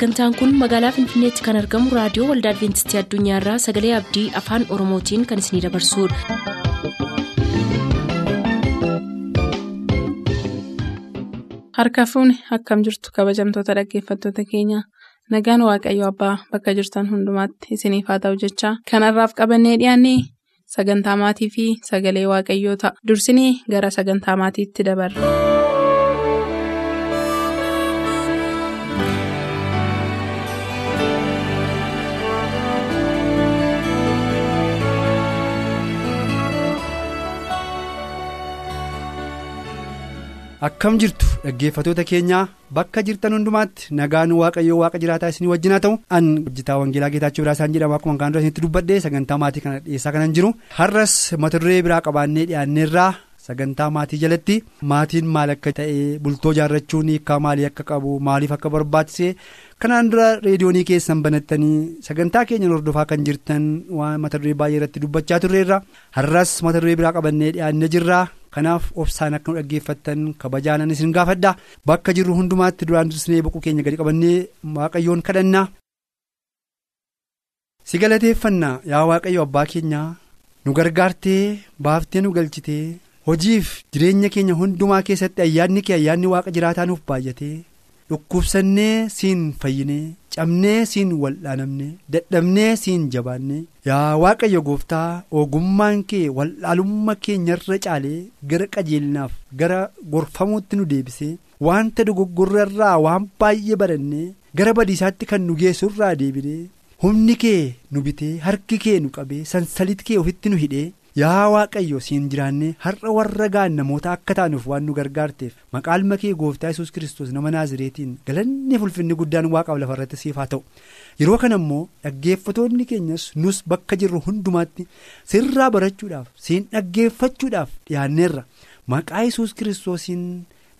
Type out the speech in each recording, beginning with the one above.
sagantaan kun magaalaa finfinneetti kan argamu raadiyoo waldaa adventistii addunyaarraa sagalee abdii afaan oromootiin kan isinidabarsudha. harka fuuni akkam jirtu kabajamtoota dhaggeeffattoota keenya nagaan waaqayyo abbaa bakka jirtan hundumaatti isiniif haa ta'u jechaa kanarraaf qabannee dhiyaanne sagantaa maatii fi sagalee waaqayyoo ta'a dursinii gara sagantaa maatiitti dabarra. Akkam jirtu dhaggeeffatoota keenyaa bakka jirtan hundumaatti nagaan waaqayyoo waaqa jiraataa isinii wajjin haa ta'u an hojjetaa wangeelaa geetaachuu biraa isaan jedhama. Akkuma kan isinitti dubbadhe sagantaa maatii kana dhiyeessaa kanan jiru. Har'as mata duree biraa qabaannee dhiyaanneerraa sagantaa maatii jalatti maatiin maal akka ta'e bultoo jaarrachuun hiikaa maalii akka qabu maaliif akka barbaachise kanaan dura reediyoonii keessan banattanii sagantaa keenya hordofaa kan jirtan waan mata duree baay'ee irratti dubbachaa turreerra har'as mata duree biraa qabannee dhiyaannee jirra. Kanaaf obsaan akka nu dhaggeeffattan kabajaanan isin gaafadha bakka jirru hundumaatti duraan dursinee boquu keenya gadi qabannee waaqayyoon kadhannaa. si galateeffanna yaa waaqayyo abbaa keenyaa nu gargaartee baaftee nu galchitee hojiif jireenya keenya hundumaa keessatti ayyaanni kee ayyaanni waaqa jiraataa nuuf baay'atee dhukkubsannee siin fayyinee cabnee siin wal'aanamne dadhabnee siin jabaanne yaa waaqayyo gooftaa ogummaan kee wal'aalummaa keenyarra caalee gara qajeelinaaf gara gorfamuutti nu deebisee wanta dogoggorrarraa waan baay'ee barannee gara badiisaatti kan nu geessurraa deebinee humni kee nu bitee harki kee nu qabee sansalit kee ofitti nu hidhee. Yaa waaqayyo siin jiraannee har'a warra gaan namoota akka taanuuf waan nu gargaarteef maqaan kee gooftaa yesus kristos nama naazireetiin galanni ulfinni guddaan waaqaaf lafarratti siif haa ta'u yeroo kana immoo dhaggeeffatoonni keenyas nus bakka jirru hundumaatti sirraa barachuudhaaf siin dhaggeeffachuudhaaf dhiyaanneerra maqaa yesus kiristoosiin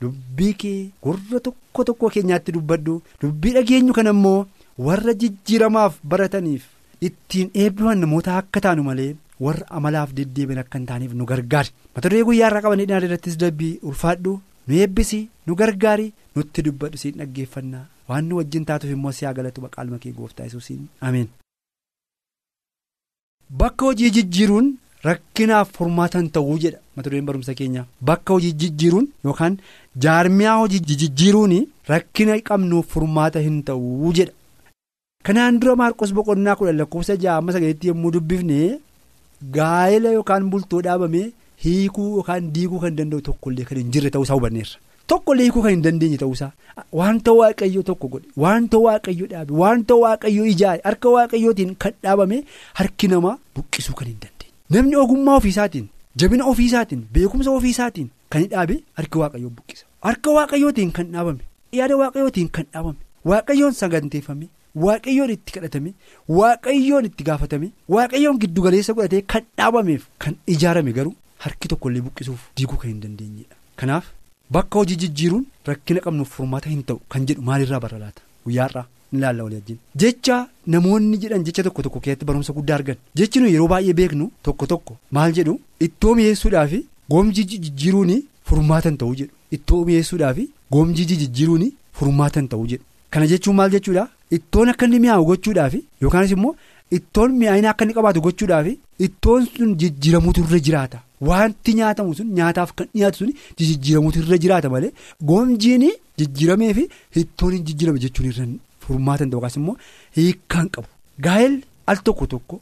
dubbii kee gurra tokko tokko keenyaatti dubbadhu dubbii dhageenyu kana immoo warra jijjiiramaaf barataniif ittiin eebbifaman namoota akka taanu malee. Warra amalaaf deddeebiin akka hin taaneef nu gargaari. Mata duree guyyaa irraa qabanii dhiyaate irrattis dabbii ulfaadhu. Nu eebbisi nu gargaari nutti dubbadhu siin dhaggeeffannaa. Waan nu wajjin taatuuf immoo siyaa galatu maqaan kee gooftaa yesuusiin. Ameen. bakka hojii jijjiiruun rakkinaaf furmaatan ta'uu jedha mata dureen barumsa keenyaa bakka hojii jijjiiruun yookaan jaarmiyaa hojii jijjiiruun rakkina qabnuuf furmaata hin ta'uu jedha. Kanaan dura maarqos boqonnaa kudhan lakkoofsa ja'a sagaleetti yommuu dubbifne. Gaa'ela yookaan bultoo dhaabamee hiikuu yookaan diiguu kan danda'u tokkollee kan hin jirre ta'uusaa hubanneerra tokkollee hiikuu kan hin dandeenye ta'uusaa wanta waaqayyo tokko godhe wanta waaqayyo dhaabe wanta waaqayyo ijaare harka waaqayyootiin kan dhaabame harki namaa buqqisuu kan hin dandeenye namni ogummaa ofiisaatiin jabina ofiisaatiin beekumsa ofiisaatiin kan dhaabe harki waaqayyoo buqqisa harka waaqayyootiin kan dhaabame yaada waaqayyootiin kan dhaabame waaqayyoon saganteeffame. Waaqayyoon itti kadhatame waaqayyoon itti gaafatame waaqayyoon giddugaleessa godhatee kan dhaabameef kan ijaarame garuu harki tokkollee buqqisuuf diiguu kan hin dandeenyedha. Kanaaf bakka hojii jijjiiruun rakkina qabnuuf furmaata hin ta'u kan jedhu maalirraa barra laata guyyaarraa ni ilaalla walii wajjin. Jecha namoonni jedhan jecha tokko tokko keessatti barumsa guddaa argan jechi nuyi yeroo baay'ee beeknu tokko tokko maal jedhu ittoo mi'eessuudhaaf goomjii jijjiiruun furmaatan ta'uu jedhu ittoo mi'eessuudhaaf goomjii jijjiiruun furmaatan ta'uu jedhu kana jechuun maal jechuudha. Ittoon akka inni mi'aawu gochuudhaaf yookaanis immoo ittoon mi'aayina akka inni qabaatu gochuudhaaf ittoon sun jijjiiramuutu irra jiraata. Wanti nyaatamu sun nyaataaf kan dhiyaatu sun jijjiiramuutu irra jiraata malee goomjiin jijjiiramee fi ittoon jijjiirame jechuun irra furmaatan yookaas immoo hiikkaan qabu. Gaa'el al tokko tokko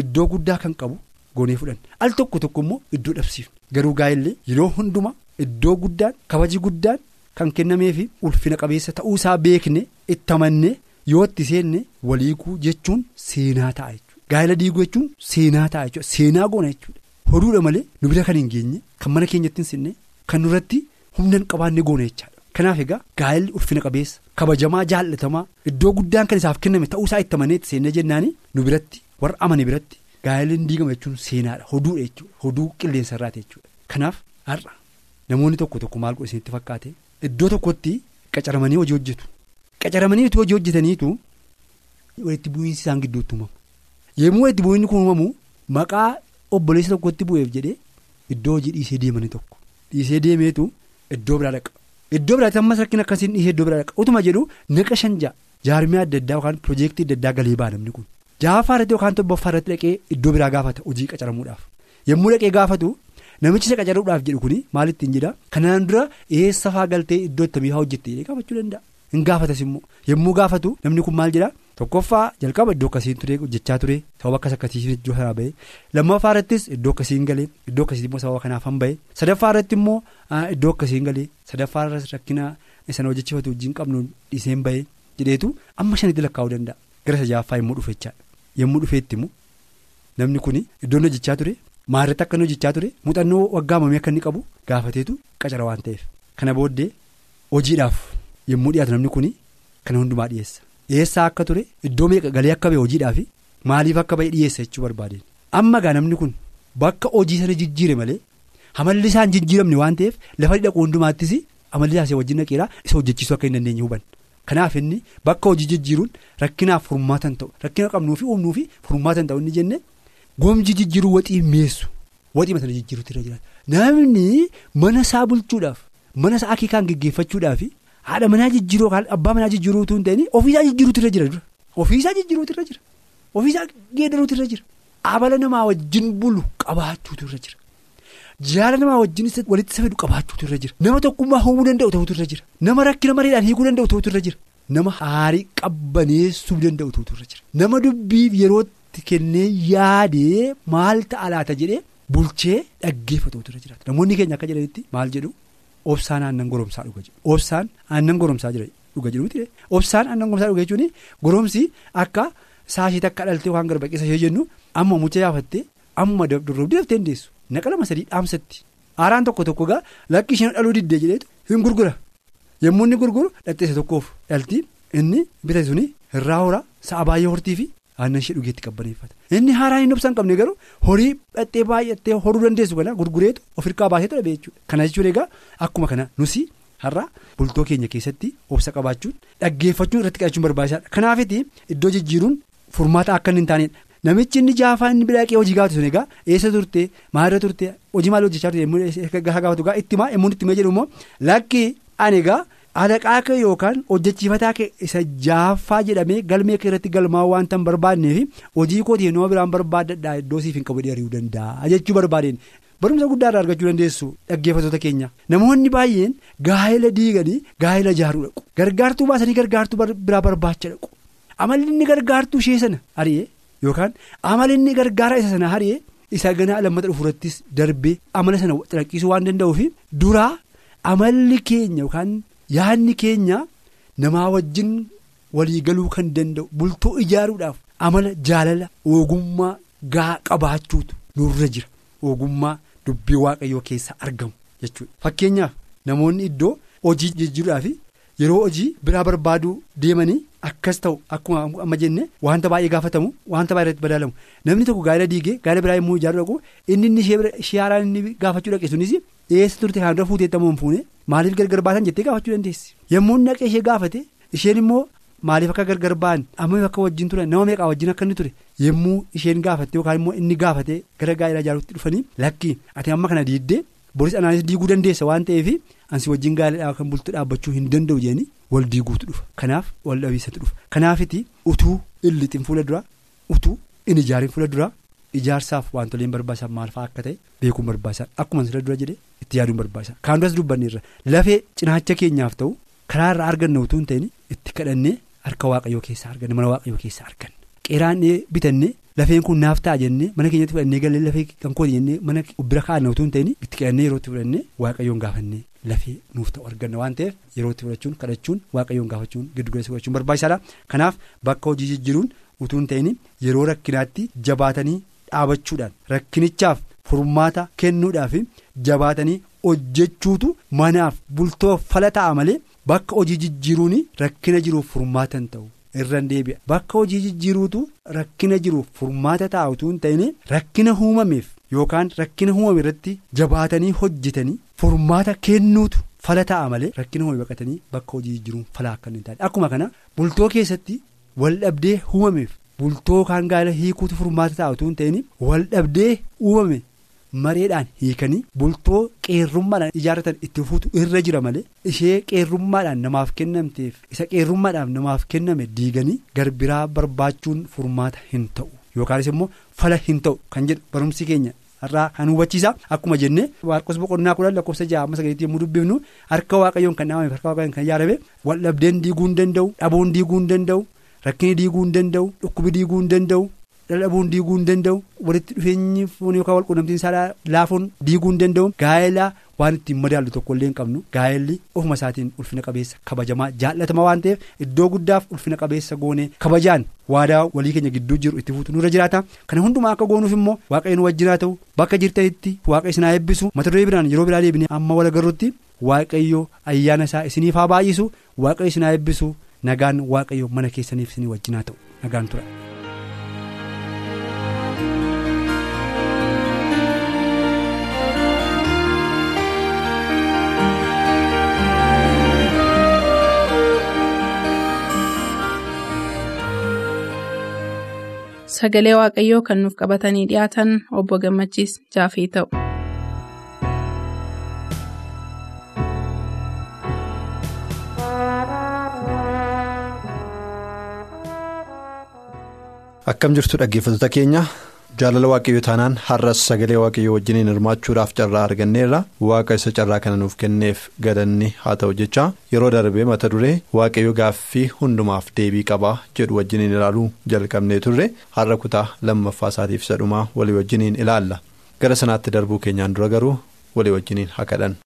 iddoo guddaa kan qabu goonee fudhanne al tokko tokko immoo iddoo dhabsiifne garuu gaa'ellee yeroo hundumaa iddoo guddaan kabaji guddaan kan kennameefi ulfina qabeessa ta'uusaa beekne itti amannee. Yoo itti seenne waliiguu jechuun seenaa ta'a jechuudha. Gaa'ela diiguu jechuun seenaa ta'a jechuudha. Seenaa goona jechuudha. Hoduudha malee nu bira kan hin geenye kan mana keenyatti hin sinne kan nurratti humna hin qabaanne goona jechaadha. Kanaaf egaa gaa'elli ulfina qabeessa kabajamaa jaallatamaa iddoo guddaan kan isaaf kenname ta'uusaa itti amanee itti seenne jennaani nu biratti warra amane biratti gaa'elli hin diigama jechuun seenaadha. Hoduudha jechuudha. Hoduu qilleensa irraati jechuudha. Kanaaf har'a namoonni tokko tokko maal godhu isinitti fakkaate? Iddoo tokkotti qacaramanii hojii hojjetu. Qacaramaniitu hojii hojjetaniitu walitti bu'iinsi isaan gidduutti uumamu yommuu walitti bu'iinsi kun uumamu maqaa obboleessa tokkotti bu'eef jedhee iddoo hojii dhiisee deemanii tokko dhiisee deemeetu iddoo biraa dhaqa iddoo biraatti ammas rakkina akkasiin dhiisee iddoo biraa dhaqa utuma jedhu naqa shan ja'a jaarmiyaa adda addaa yookaan piroojeektii adda addaa galee ba'a namni kun jaaffaa irratti yookaan torbaffaa irratti dhaqee iddoo biraa gaafata hojii qacaramuudhaaf yommuu dhaqee gaafatu namichi isa qacaruudhaaf jedhu kuni maal ittiin jedha kanaan dura eessa faa galtee iddoo ittamii haa hojjette jedhee gaafachuu danda'a hin gaafatas immoo yommuu gaafatu namni kun maal jedha tokkoffaa jalqaba iddoo akkasiin ture hojjechaa ture. Sababa akkas akkasiin iddoo sanaa ba'e. Lammaffaa irrattis iddoo akkasiin galee iddoo akkasiin immoo sababa kanaaf han ba'e. Sadaffaa irratti immoo iddoo akkasiin galee sadaffaa irratti rakkina sana hojjechiifatu wajjin qabnu dhiiseen ba'e jedheetu amma shanitti lakkaa'uu danda'a. Gara sajaaffaa yommuu dhufechaadha yommuu dhufeetti namni kun iddoon hojjechaa ture maarratti akka inni hojjechaa ture muuxannoo waggaa mamii akka inni qabu gaafateetu qacara waan ta'eef. Kana booddee hojiidhaaf yommuu dhiyaatu namni kun kana hundumaa dhiyeessa. dhiyeessaa akka ture iddoo meeqa galee akka ba'e hojiidhaaf maaliif akka ba'e dhiyeessa jechuu barbaadeen amma gaa namni kun bakka hojii sana jijjiire malee amalli isaan jijjiiramne waan ta'eef lafa dhaquu hundumaattis amalli isaas wajjin dhaqeeraa isa hojjechiisuu akka hin dandeenye huban kanaaf inni bakka hojii jijjiiruun rakkinaaf furmaatan ta'u rakkina qabnuufi uumnuufi furmaatan ta'u inni jenne goomji jijjiiruu waxii mi'eessu waxii sana jijjiiruutu irra jiraata namni mana isaa bulchuudhaaf mana isaa akiikaan geggeeffachuudhaaf. Haadha manaa jijjiiruu yookaan abbaa manaa jijjiiruu utuu hin ta'in ofiisaa jijjiiruutu irra jira. Dura ofiisaa jijjiiruutu irra jira. Ofiisaa geeddaruutu irra jira. Amala namaa wajjin bulu qabaachuutu irra jira. Jaala namaa wajjin walitti isa fedhu qabaachuutu irra jira. Nama tokkummaa uumuu danda'u ta'utu irra jira. Nama rakkina mareedhaan hiikuu danda'u ta'utu irra jira. Nama haarii qabbaneessuu danda'u ta'utu irra jira. Nama dubbiif yerootti kennee yaadee maal ta'a laata jedhee bulchee dhaggeeffatuutu irra jiraata namoonni keenya akka jedhanitti maal jedhu. Obsaan aannan goromsaa dhuga jedhu obsaan aannan goromsaa dhuga jedhuuti obsaan aannan goromsaa dhuga jechuun goromsi akka saashii takka dhaltee waan garbaqeessa ishee jennu amma mucha yaafattee amma durduruuf daftee deessu. Naqa lama sadii dhaamsatti. Haaraan tokko tokko gaa lakki isheen dhaluu diddee jedheetu hin gurgura. Yommuu inni gurguru dhalteessa tokkoof dhaltii inni bitate suni irraa horaa sa'a baay'ee hortii fi aannan ishee dhugeetti qabbaneeffata inni haaraan hin obsaan qabne garuu horii dhattee baay'attee horuu dandeessu kana gurgureetu ofirkaa baasee dhabe jechuudha kana jechuun egaa akkuma kana nusi har'a bultoo keenya keessatti obsa qabaachuun dhaggeeffachuun irratti qiyaachuun barbaachisaadha kanaafiti iddoo jijjiiruun furmaata akka hin taanedha namichi inni jaafaa inni bidaaqee hojii gaafatu sun egaa eessa turte maalirra turte hojii maal hojjechaa turte yemmuu gaafatu gaa ittimaa yemmuu ittimee jedhu immoo lakki ani egaa. Alaqaa kee yookaan hojjechiifataa kee isa jaaffaa jedhamee galmee kee irratti galmaa waan tan barbaadneef hojii kooti nama biraan barbaadadhaa iddoo siif hin qabu ari'uu danda'a jechuu barbaadeen. Barumsa guddaa irraa argachuu dandeessu dhaggeeffattoota keenya. Namoonni baay'een gaa'ela diiganii gaa'ela ijaaruu dhaqu. Gargaartuu baasanii gargaartuu biraa barbaacha dhaqu. Amalli inni gargaartuu ishee sana ari'ee yookaan amalli inni gargaara isa sana ari'ee isa ganaa lammata dhufuurattis darbee amala sana xalaqqisuu waan danda'uuf duraa amalli keenya yookaan. Yaadni keenya namaa wajjin walii galuu kan danda'u bultoo ijaaruudhaaf amala jaalala ogummaa gaa qabaachuutu nurra jira. Ogummaa dubbii waaqayyoo keessa argamu jechuudha. Fakkeenyaaf namoonni iddoo hojii jijjiiruudhaaf yeroo hojii biraa barbaaduu deemanii akkas ta'u akkuma amma jenne wanta baay'ee gaafatamu wanta baay'ee irratti badaalamu. Namni tokko gaa'ela diigee gaa'ela biraa yommuu ijaaruu dhaqu inni inni ishee haaraan inni gaafachuu dhaqe sunis eessa turte kan dura fuuteettamoo hin fuune maaliif gargar baasan jettee gaafachuu dandeessi? Yommuu naqee ishee gaafate isheen immoo maaliif akka gargar ba'an amma akka wajjin ture nama meeqaa wajjin akka inni ture? Yommuu isheen gaafatte yookaan immoo inni gaafate gara gaa'ela ijaaruutti dhufanii lakki ati amma kana diiddee boris anaanis diiguu dandeessa waan ta'eef ansi wajjin gaa'ela kan bultu dhaabbachuu hin danda'u jedhanii wal diiguutu dhufa. Kanaaf wal dhabiisatu dhufa. Kanaafiti utuu illixin fuula duraa utuu in ijaarin fuula duraa. Ijaarsaaf wantoleen barbaachisan maal fa'aa akka ta'e beekuun barbaachisan akkuma sirra dura jedhee itti yaaduun barbaachisan kaan duras dubbanneerra lafee cinaacha keenyaaf ta'u karaa irraa arganna utuu hin ta'in itti kadhannee harka waaqayyoo keessaa arganne mana waaqayyoo keessaa arganne. Qeeraan bitannee lafeen kun naaf ta'a jennee mana keenyatti fudhannee galee lafee kan kooti jennee mana bira kaa'anna utuu hin ta'in itti kadhannee yerootti fudhannee waaqayyoon gaafannee lafee nuuf ta'u arganna. Waan ta'eef yerootti fudhachuun kadhachuun waaqayyoon gaafachuun giddu galeessa godhachuun barbaachisaadha kanaaf bakka hojii jijjiiruun utuu hin ta'in yeroo rakkinaatti jabaatanii. dhaabachuudhaan rakkinichaaf furmaata kennuudhaaf jabaatanii hojjechuutu manaaf bultoof fala ta'a malee bakka hojii jijjiiruun rakkina jiruuf furmaata hin ta'u irra deebi'a bakka hojii jijjiiruutu rakkina jiruuf furmaata ta'a utuu hin ta'in rakkina uumameef yookaan rakkina uumame irratti jabaatanii hojjetanii furmaata kennuutu fala ta'a malee rakkina uumame baqatanii bakka hojii jijjiiruun fala akka hin taane akkuma kana bultoo keessatti wal dhabdee uumameef. bultoo kaan gaa'ela hiikuutu furmaata ta'a utuu hin ta'in wal dhabdee uumame mareedhaan hiikanii bultoo qeerrummaadhaan ijaarratan itti fuutu irra jira malee ishee qeerrummaadhaan namaaf kennamteef isa qeerrummaadhaaf namaaf kenname diiganii garbiraa barbaachuun furmaata hin ta'u yookaanis immoo fala hin ta'u kan jedhu barumsi keenya. har'aa kan hubachiisa akkuma jenne Maarqos boqonnaa kudhan lakkoofsa ja'a sagaleetti yommuu dubbifnu harka waaqayyoon kan dhaabame harka waaqayyoon kan ijaarame wal dhabdeen diiguu hin danda'u dhabuun diiguu hin danda'u rakkinni diiguu hin danda'u dhukkubi diiguu hin danda'u dhabuun diiguu hin danda'u walitti dhufeenyi foon yookaan wal quunnamtiin isaa laafuun diiguu hin danda'u. Gaa'elaa waan ittiin madaallu tokko illee hin qabnu. Gaa'elli ofuma isaatiin ulfina qabeessa kabajamaa jaallatamaa waan ta'eef iddoo guddaaf ulfina qabeessa goonee kabajaan waadaa walii keenya gidduu jiru itti fuutu nurra jiraata. Kana hundumaa akka goonuuf immoo waaqayyoon wajjin haa ta'u. Bakka jirtanitti waaqa isin haa eebbisu. Mata duree biraan yeroo biraa deebinee amma wal agarrutti waaqayyo ayyaana isaa isiniif haa baay'isu. Waaqayyo isin haa eebbisu. Nagaan waaqayyo mana keessaniif isinii wajjin haa ta'u. Nagaan tura. Sagalee Waaqayyoo kan nuuf qabatanii dhiyaatan obbo Gammachiis Jaafee ta'u. Akkam jirtu dhaggeeffattoota keenya jaalala waaqayyoo taanaan har'as sagalee waaqayyoo wajjiniin hirmaachuudhaaf carraa arganneerra. Waaqa isa carraa kana nuuf kenneef galanni haa ta'u jecha. Yeroo darbee mata duree waaqayyoo gaaffii hundumaaf deebii qabaa jedhu wajjiniin ilaaluu jalqabnee turre. Har'a kutaa lammaffaa isaatiif isa dhumaa walii wajjiniin ilaalla. Gara sanaatti darbuu keenyaan dura garuu walii wajjiniin haa kadhannu.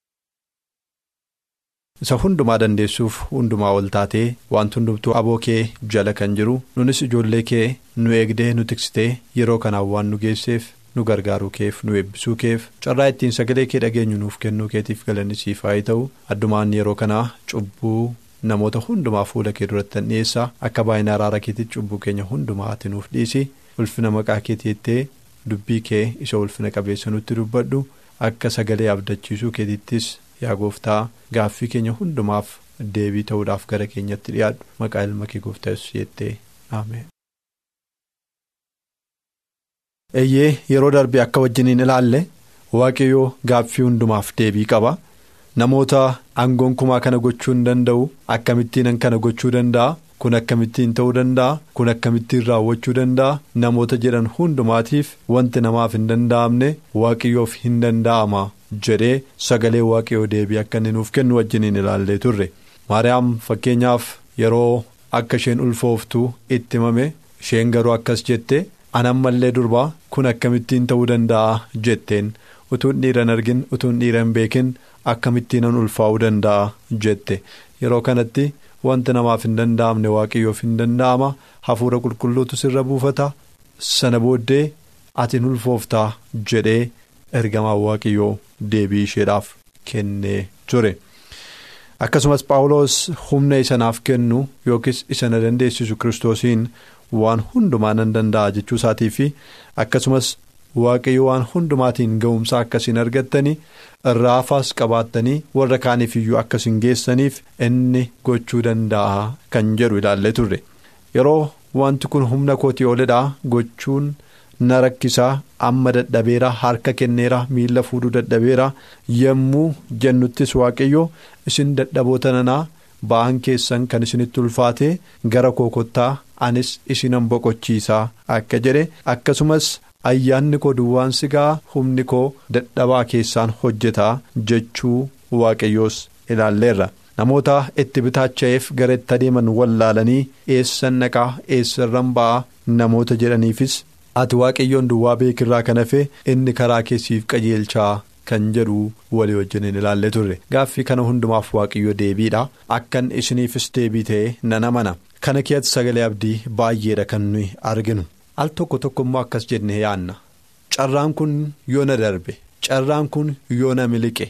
Isa hundumaa dandeessuuf hundumaa ol taatee wanti hundumtuu aboo kee jala kan jiru nunis ijoollee kee nu eegdee nu tiksitee yeroo kanaan waan nu geesseef nu gargaaruu keef nu eebbisuu keef carraa ittiin sagalee kee dhageenyu nuuf kennuu keetiif galanni siif haa ta'u. Addumaan yeroo kanaa cubbuu namoota hundumaa fuula kee duratti kan dhiyeessaa akka baay'ina araara keetitti cubbuu keenya hundumaa ati nuuf dhiisi ulfina maqaa keetiittee dubbii kee isa ulfina qabeessa nutti dubbadhu. Akka sagalee abdachiisuu keetiittis. Yaa gooftaa gaaffii keenya hundumaaf deebii ta'uudhaaf gara keenyatti dhiyaadhu. Maqaa ilma kee gooftaa yesuus jettee. Ameen. eeyyee yeroo darbe akka wajjiniin ilaalle waaqayyoo gaaffii hundumaaf deebii qaba. Namoota aangoon kumaa kana gochuu hin danda'u akkamittiin kana gochuu danda'a? Kun akkamittiin ta'uu danda'a? Kun akkamittiin raawwachuu danda'a? Namoota jedhan hundumaatiif wanti namaaf hin danda'amne waaqayyoof hin danda'ama. Jedhee sagalee waaqayyoo deebii akka inni nuuf kennu wajjiniin ilaallee turre. Maariyaam fakkeenyaaf yeroo akka isheen ulfooftu itti himame isheen garuu akkas jette anammallee durbaa kun akkamittiin ta'uu danda'a? jetteen. Utuun dhiiran argin utuun dhiiran beekin akkamittiin an ulfaa'uu danda'a? jette. Yeroo kanatti wanti namaaf hin danda'amne waaqayyoof hin danda'ama. Hafuura qulqulluutu sirra buufata. Sana booddee atiin ulfooftaa? jedhee ergamaa waaqayyoo deebii isheedhaaf kennee ture akkasumas paawuloos humna isanaaf kennu yookiis isa na dandeessisu kiristoosiin waan hundumaa nan danda'a jechuu isaatii fi akkasumas waaqayyo waan hundumaatiin ga'umsaa akkasiin argattanii irraafaas qabaattanii warra kaaniif iyyuu akkasiin geessaniif inni gochuu danda'a kan jedhu ilaallee turre yeroo wanti kun humna kootii oledhaa gochuun. Na rakkisaa amma dadhabeera harka kenneera miila fuudhuu dadhabeera yommuu jennuttis waaqayyo isin dadhaboota nanaa ba'aan keessan kan isinitti ulfaate gara kookottaa anis isinan boqochiisaa akka jedhe akkasumas ayyaanni koo duwwaan sigaa humni koo dadhabaa keessaan hojjetaa jechuu waaqayyoos ilaalleerra. namoota itti bitaacha'eef gara itti adeeman wallaalanii eessan naqaa eessarran ba'aa namoota jedhaniifis. Ati waaqayyoon duwwaa beekirraa kan hafe inni karaa keessiif qajeelchaa kan jedhu walii wajjiniin ilaallee turre. Gaaffii kana hundumaaf waaqayyo deebiidha. Akkan isiniifis deebii ta'e nan amana. Kana keessatti sagalee abdii baay'eedha kan nuyi arginu. Al tokko tokko immoo akkas jennee yaanna carraan kun yoo na darbe carraan kun yoo na miliqe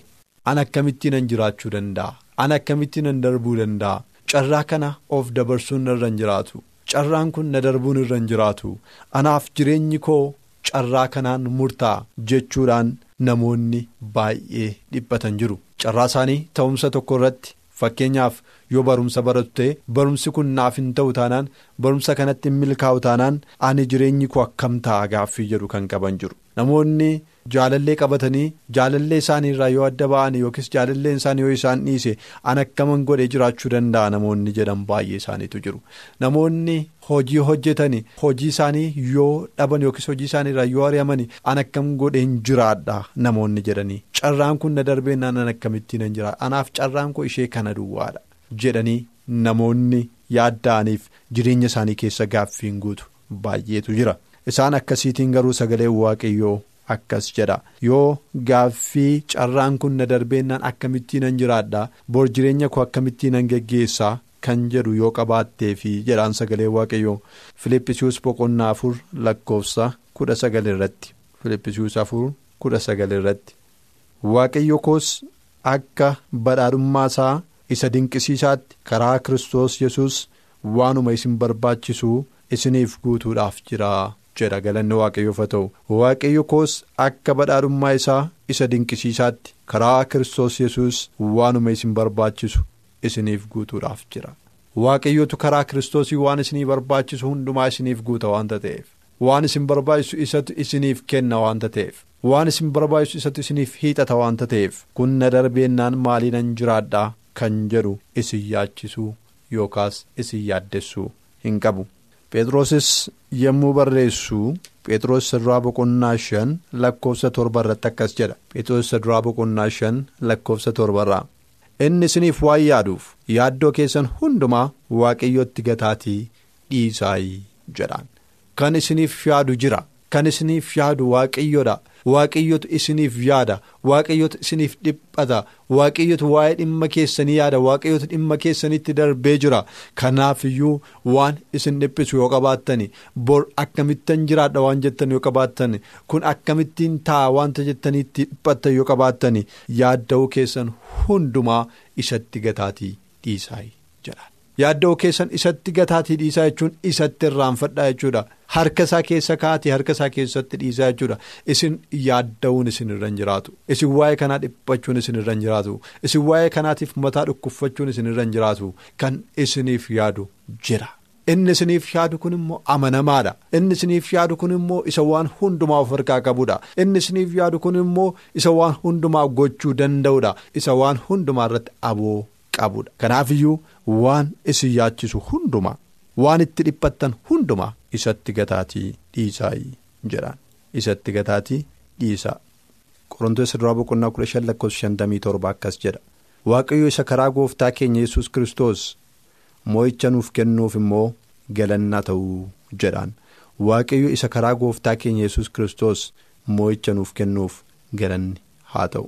an akkamittiin jiraachuu danda'a? An akkamittiin darbuu danda'a? Carraa kana of dabarsuun irra hin jiraatu. Carraan kun na darbuun irra hin jiraatu. Anaaf jireenyi koo carraa kanaan murtaa jechuudhaan namoonni baay'ee dhiphatan jiru. Carraa isaanii ta'umsa tokko irratti fakkeenyaaf yoo barumsa baratu ta'e barumsi kun naaf hin ta'u taanaan barumsa kanatti hin milkaa'u taanaan ani jireenyi koo akkam ta'a gaaffii jedhu kan qaban jiru. Namoonni jaalallee qabatanii jaalallee isaanii irraa yoo adda ba'an yookiis jaalalleen isaanii yoo isaan dhiise an akkaman godhee jiraachuu danda'a. Namoonni jedhan baay'ee isaaniitu jiru. Namoonni hojii hojjetan hojii isaanii yoo dhaban yookiis hojii isaanii irraa yoo ari'aman an akkam godheen jiraadha? Namoonni jedhanii. Carraan kun na darbeenaan an akkamittiin hin jiraadha? Anaaf carraan koo ishee kana duwwaadha jedhanii namoonni yaadda'aniif jireenya isaanii keessa gaaffiin guutu baay'eetu jira. Isaan akkasiitiin garuu sagalee waaqayyoo. Akkas jedha. Yoo gaaffii carraan kun na darbeennaan akkamittiin hin jiraadha? Bor jireenya koo akkamittiin hin geggeessaa kan jedhu yoo qabaattee fi jedhaan sagalee waaqayyoo. Filiippisius boqonnaa afur lakkoofsa kudha sagal irratti. Filiippisius afur kudha sagal irratti. Waaqayyo koos akka badhaadhummaa isaa isa dinqisiisaatti karaa Kiristoos yesus waanuma isin barbaachisu isiniif guutuudhaaf jira. Jedha galanni waaqayyoof haa ta'u waaqayyo koos akka badhaadhummaa isaa isa dinqisiisaatti karaa Kiristoos yesus waanuma isin barbaachisu isiniif guutuudhaaf jira. Waaqayyootu karaa kiristoosii waan isinii barbaachisu hundumaa isiniif guuta waanta ta'eef. Waan isin barbaachisu isatu isiniif kenna waanta ta'eef. Waan isin barbaachisu isatu isiniif hiixata waanta ta'eef. Kun na darbeennaan maaliinan jiraadhaa? Kan jedhu isin yaachisuu yookaas isin yaaddessuu hin qabu. Phexrosis yommuu barreessu Phexros saduraa boqonnaa shan lakkoofsa torba irratti akkas jedha Phexros saduraa boqonnaa shan lakkoofsa torbarraa inni isiniif waan yaaduuf yaaddoo keessan hundumaa waaqayyotti gataatii dhiisaayi jedhaan kan isiniif yaadu jira kan isiniif yaadu waaqayyodha waaqayyotu isiniif yaada waaqayyotu isiniif dhiphata waaqayyotu waa'ee dhimma keessanii yaada waaqayyotu dhimma keessanitti darbee jira kanaaf iyyuu waan isin dhiphisu yoo qabaattan bor akkamittan jiraadha waan jettan yoo qabaattan kun akkamittiin ta'a wanta jettaniitti dhiphattan yoo qabaattan yaadda'uu keessan hundumaa isatti gataatii dhiisaa jedha. Yaadda'uu keessan isatti gataatii dhiisaa jechuun isatti irraanfadhaa jechuudha. Harka isaa keessa kaatii harka isaa keessatti dhiisaa jechuudha. Isin yaadda'uun isin irra hin jiraatu. Isin waa'ee kanaa dhiphachuun isin irra hin jiraatu. Isin waa'ee kanaatiif mataa dhukkuffachuun isin irra hin jiraatu. Kan isiniif yaadu jira. inni isiniif yaadu kun immoo amanamaadha. Inni isiniif yaadu kun immoo isa waan hundumaa of harkaa qabudha inni isiniif yaadu kun immoo isa waan hundumaa gochuu danda'udha isa waan hundumaa irratti aboo qabudha kanaafiyyuu waan isin yaachisu hundumaa waan itti dhiphattan hundumaa isatti gataatii dhiisaa jedhaan isatti gataatii dhiisaa. Qorontoota duraa boqonnaa kudha shan lakkoofsa shantamii torba akkas jedha. Waaqayyo isa karaa gooftaa keenya yesus kiristoos. moo'icha nuuf kennuuf immoo galannaa ta'uu jedhaan waaqayyo isa karaa gooftaa keenya yesus kiristoos moo'icha nuuf kennuuf galanni haa ta'u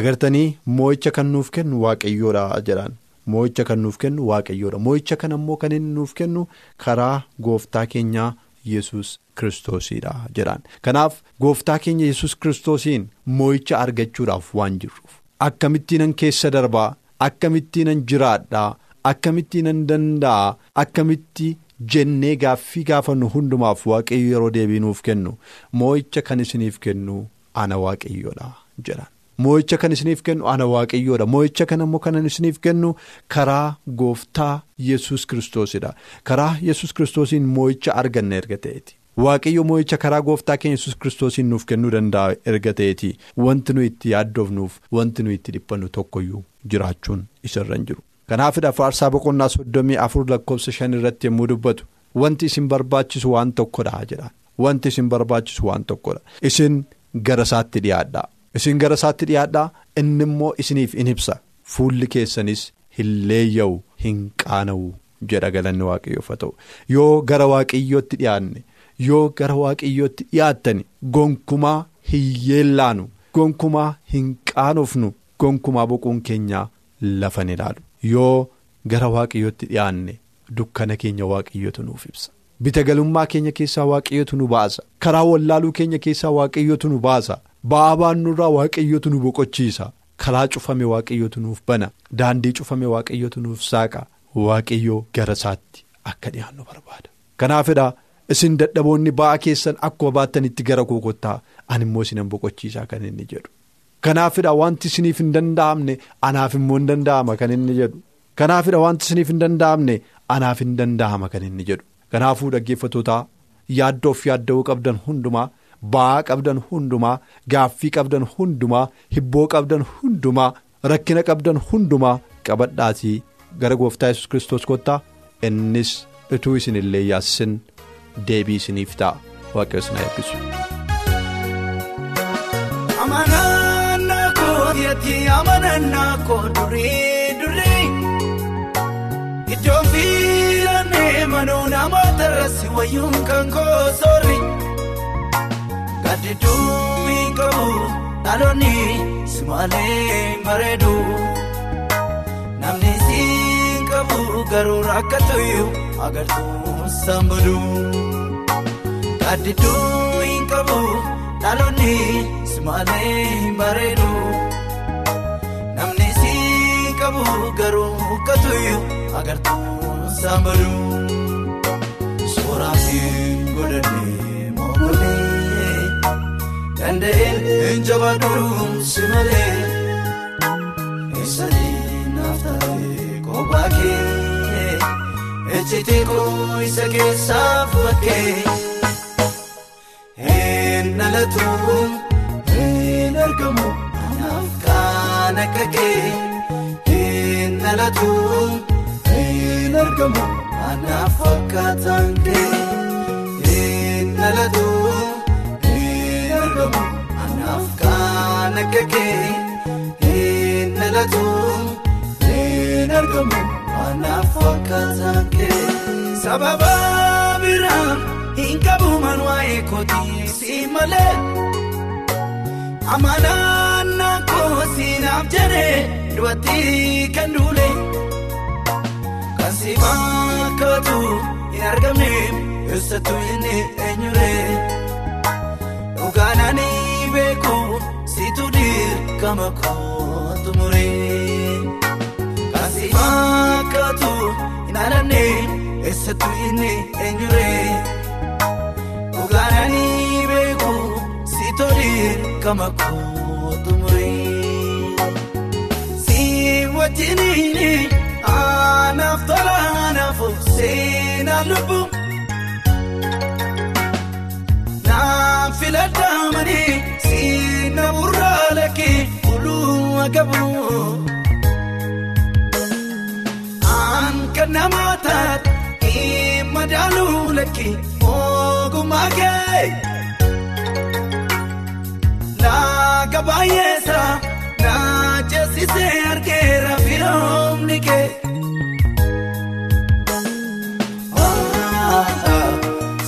agartanii moo'icha kan nuuf kennu waaqayyoodha jedhaan. Moo'icha kan nuuf kennu waaqayyoodha moo'icha kan ammoo kan inni nuuf kennu karaa gooftaa keenyaa yesus kiristoosiidha jedhaan. Kanaaf gooftaa keenya yesus kiristoosiin moo'icha argachuudhaaf waan jirruuf. Akkamittiinan keessa darbaa akkamittiinan jiraadhaa. Akkamittiin nan danda'a akkamitti jennee gaaffii gaafannu hundumaaf waaqayyo yeroo deebii nuuf kennu. Moo'icha kan isiniif kennu ana waaqayyoodha jedhan moo'icha kan isiniif kennu ana waaqayyoodha. Moo'icha kan ammoo kan isiniif kennu karaa gooftaa yesus kiristoosidha karaa yesus kiristoosiin moo'icha arganna erga ta'eeti. Waaqayyo moo'icha karaa gooftaa keenya yesus kiristoosiin nuuf kennuu danda'a erga ta'eeti. Wanti nu itti yaaddofnuuf wanti nu itti dhiphannu tokkoyyuu jiraachuun isarra hin jiru. kanaafidha faarsaa boqonnaa soddomii afur lakkoofsa shan irratti yommuu dubbatu wanti isin barbaachisu waan tokkodha jedhaan wanti isin barbaachisu waan tokkodha. Isin gara isaatti dhiyaadhaa isin gara isaatti dhiyaadhaa inni immoo isiniif in ibsa. Fuulli keessanis hin leeyya'u hin qaana'u jedha galanni waaqayyoof haa ta'u. Yoo gara waaqayyootti dhiyaanne yoo gara waaqayyootti dhiyaattani gonkumaa hin yeellaanu gonkumaa hin qaanofnu gonkumaa boquun keenyaa lafan ilaalu. yoo gara waaqayyootti dhiyaanne dukkana keenya waaqayyootu nuuf ibsa. Bita galummaa keenya keessaa waaqayyootu nu baasa. Karaa wallaaluu keenya keessaa waaqayyootu nu baasa ba'aa baannurraa waaqayyootu nu boqochiisa. Karaa cufame waaqayyootu nuuf bana. Daandii cufame waaqayyootu nuuf saaqa. Waaqayyoo gara isaatti akka dhiyaannu barbaada. Kanaafidha isin dadhaboonni ba'aa keessan akkuma baattanitti gara koo kottaa ani immoo isinan boqochiisaa kan inni jedhu. Kanaafidha wanti isiniif hin danda'amne anaaf immoo hin danda'ama kan inni jedhu. Kanaafidha wanti isiniif hin danda'amne anaaf hin danda'ama kan inni jedhu. Kanaafuu dhaggeeffatootaa yaaddoof yaadda'uu qabdan hundumaa ba'aa qabdan hundumaa gaaffii qabdan hundumaa hibboo qabdan hundumaa rakkina qabdan hundumaa qabadhaatii gara gooftaa yesus kiristoos kottaa innis utuu isin illee yaasisin deebii isiniif ta'a. Isin haa eebbisu. Kootiyaatti amanannaa koo durii durii iddoo fiilannee manuu namoota irratti wayyuun kan koo soorri gaddiduu hin qabu dhaloonni simaalee bareedu namni siin qabu garuu rakkatuyyuu agartuu sambadu gaddiduu hin qabu. dhaloonni simaalee bareedu namni si qabu garuu ukkatuyyuu agartuu saambalu sooraafi godhannee moogolee danda'een hin jabaadhuun si malee eessanii naaf taatee kophaa kee ejjitee koo isa keessaaf bakkee. Nalatu hin argamu anaaf kan akka kee nalatu hin argamu anaaf akkaataan kee nalatu hin kan akka kee nalatu hin argamu anaaf akkaataan kee sababa biraan. Hin qabu man waa'ee kootii si malee amanannaa koo siinaaf jedhee dubartii kan duule kan si fakkaatu hin argamne eessattuu inni eenyuree dhugaanaan beeku situ dirqama koo tumuree kan si fakkaatu hin alanne eessattuu inni eenyuree. Dhugaananii beeku si kama kootu muree. Si wajjiniini anaaf tola anaaf seenaa lubbu. Naaf filadhaamanii si na burraa lakkee fuluu agabu. Aan kan namaa taate madaaluu lakkee. Ogummaa kee laga baay'eessa na ceesisee argeera firoomni kee.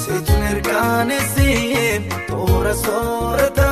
Seetuun ergaanessi toora soorata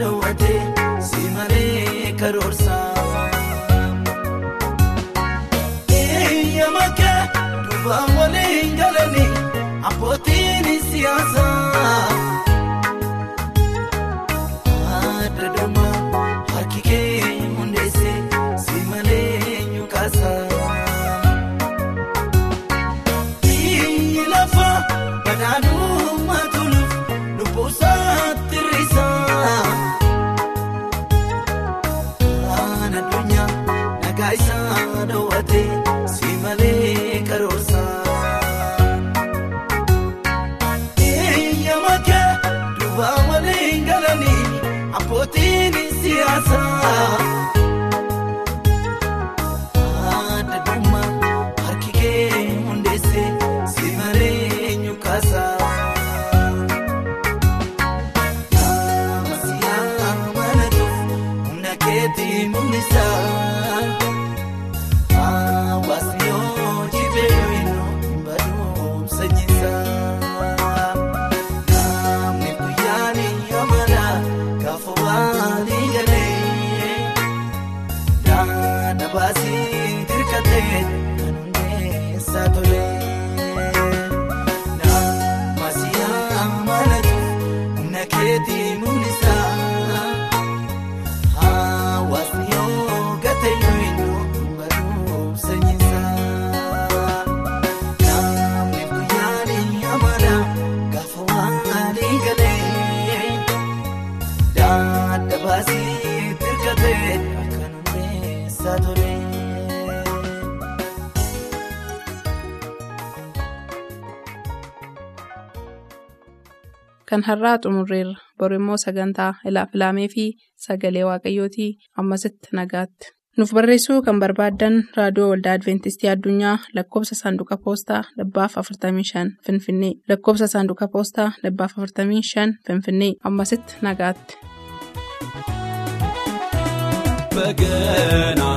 Abbootiin keessa ture. Kan har'aa xumurreerra boree immoo sagantaa ilaafilaamee fi sagalee waaqayyootii ammasitti nagaatti. Nuuf barreessuu kan barbaaddan raadiyoo waldaa adventistii Addunyaa lakkoobsa saanduqa poostaa dhibbaaf 45 Finfinnee lakkoobsa saanduqa poostaa dhibbaaf 45 Finfinnee ammasitti nagaatti. bagana,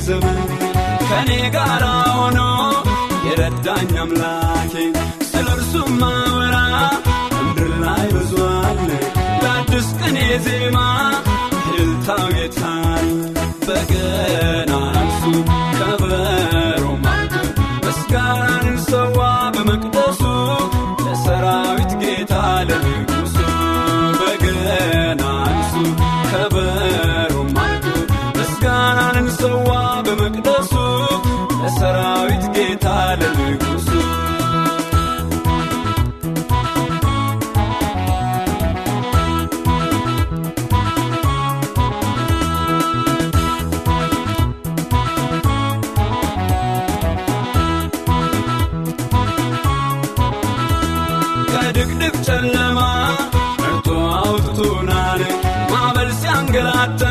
dhiisame kan eegara onoo yeraddaanyi amlaake silorsummaa waraa hundirraa yozuwaale laaddus qanee zeemaa hiltaawee taa'anii baganaa absuu. mata.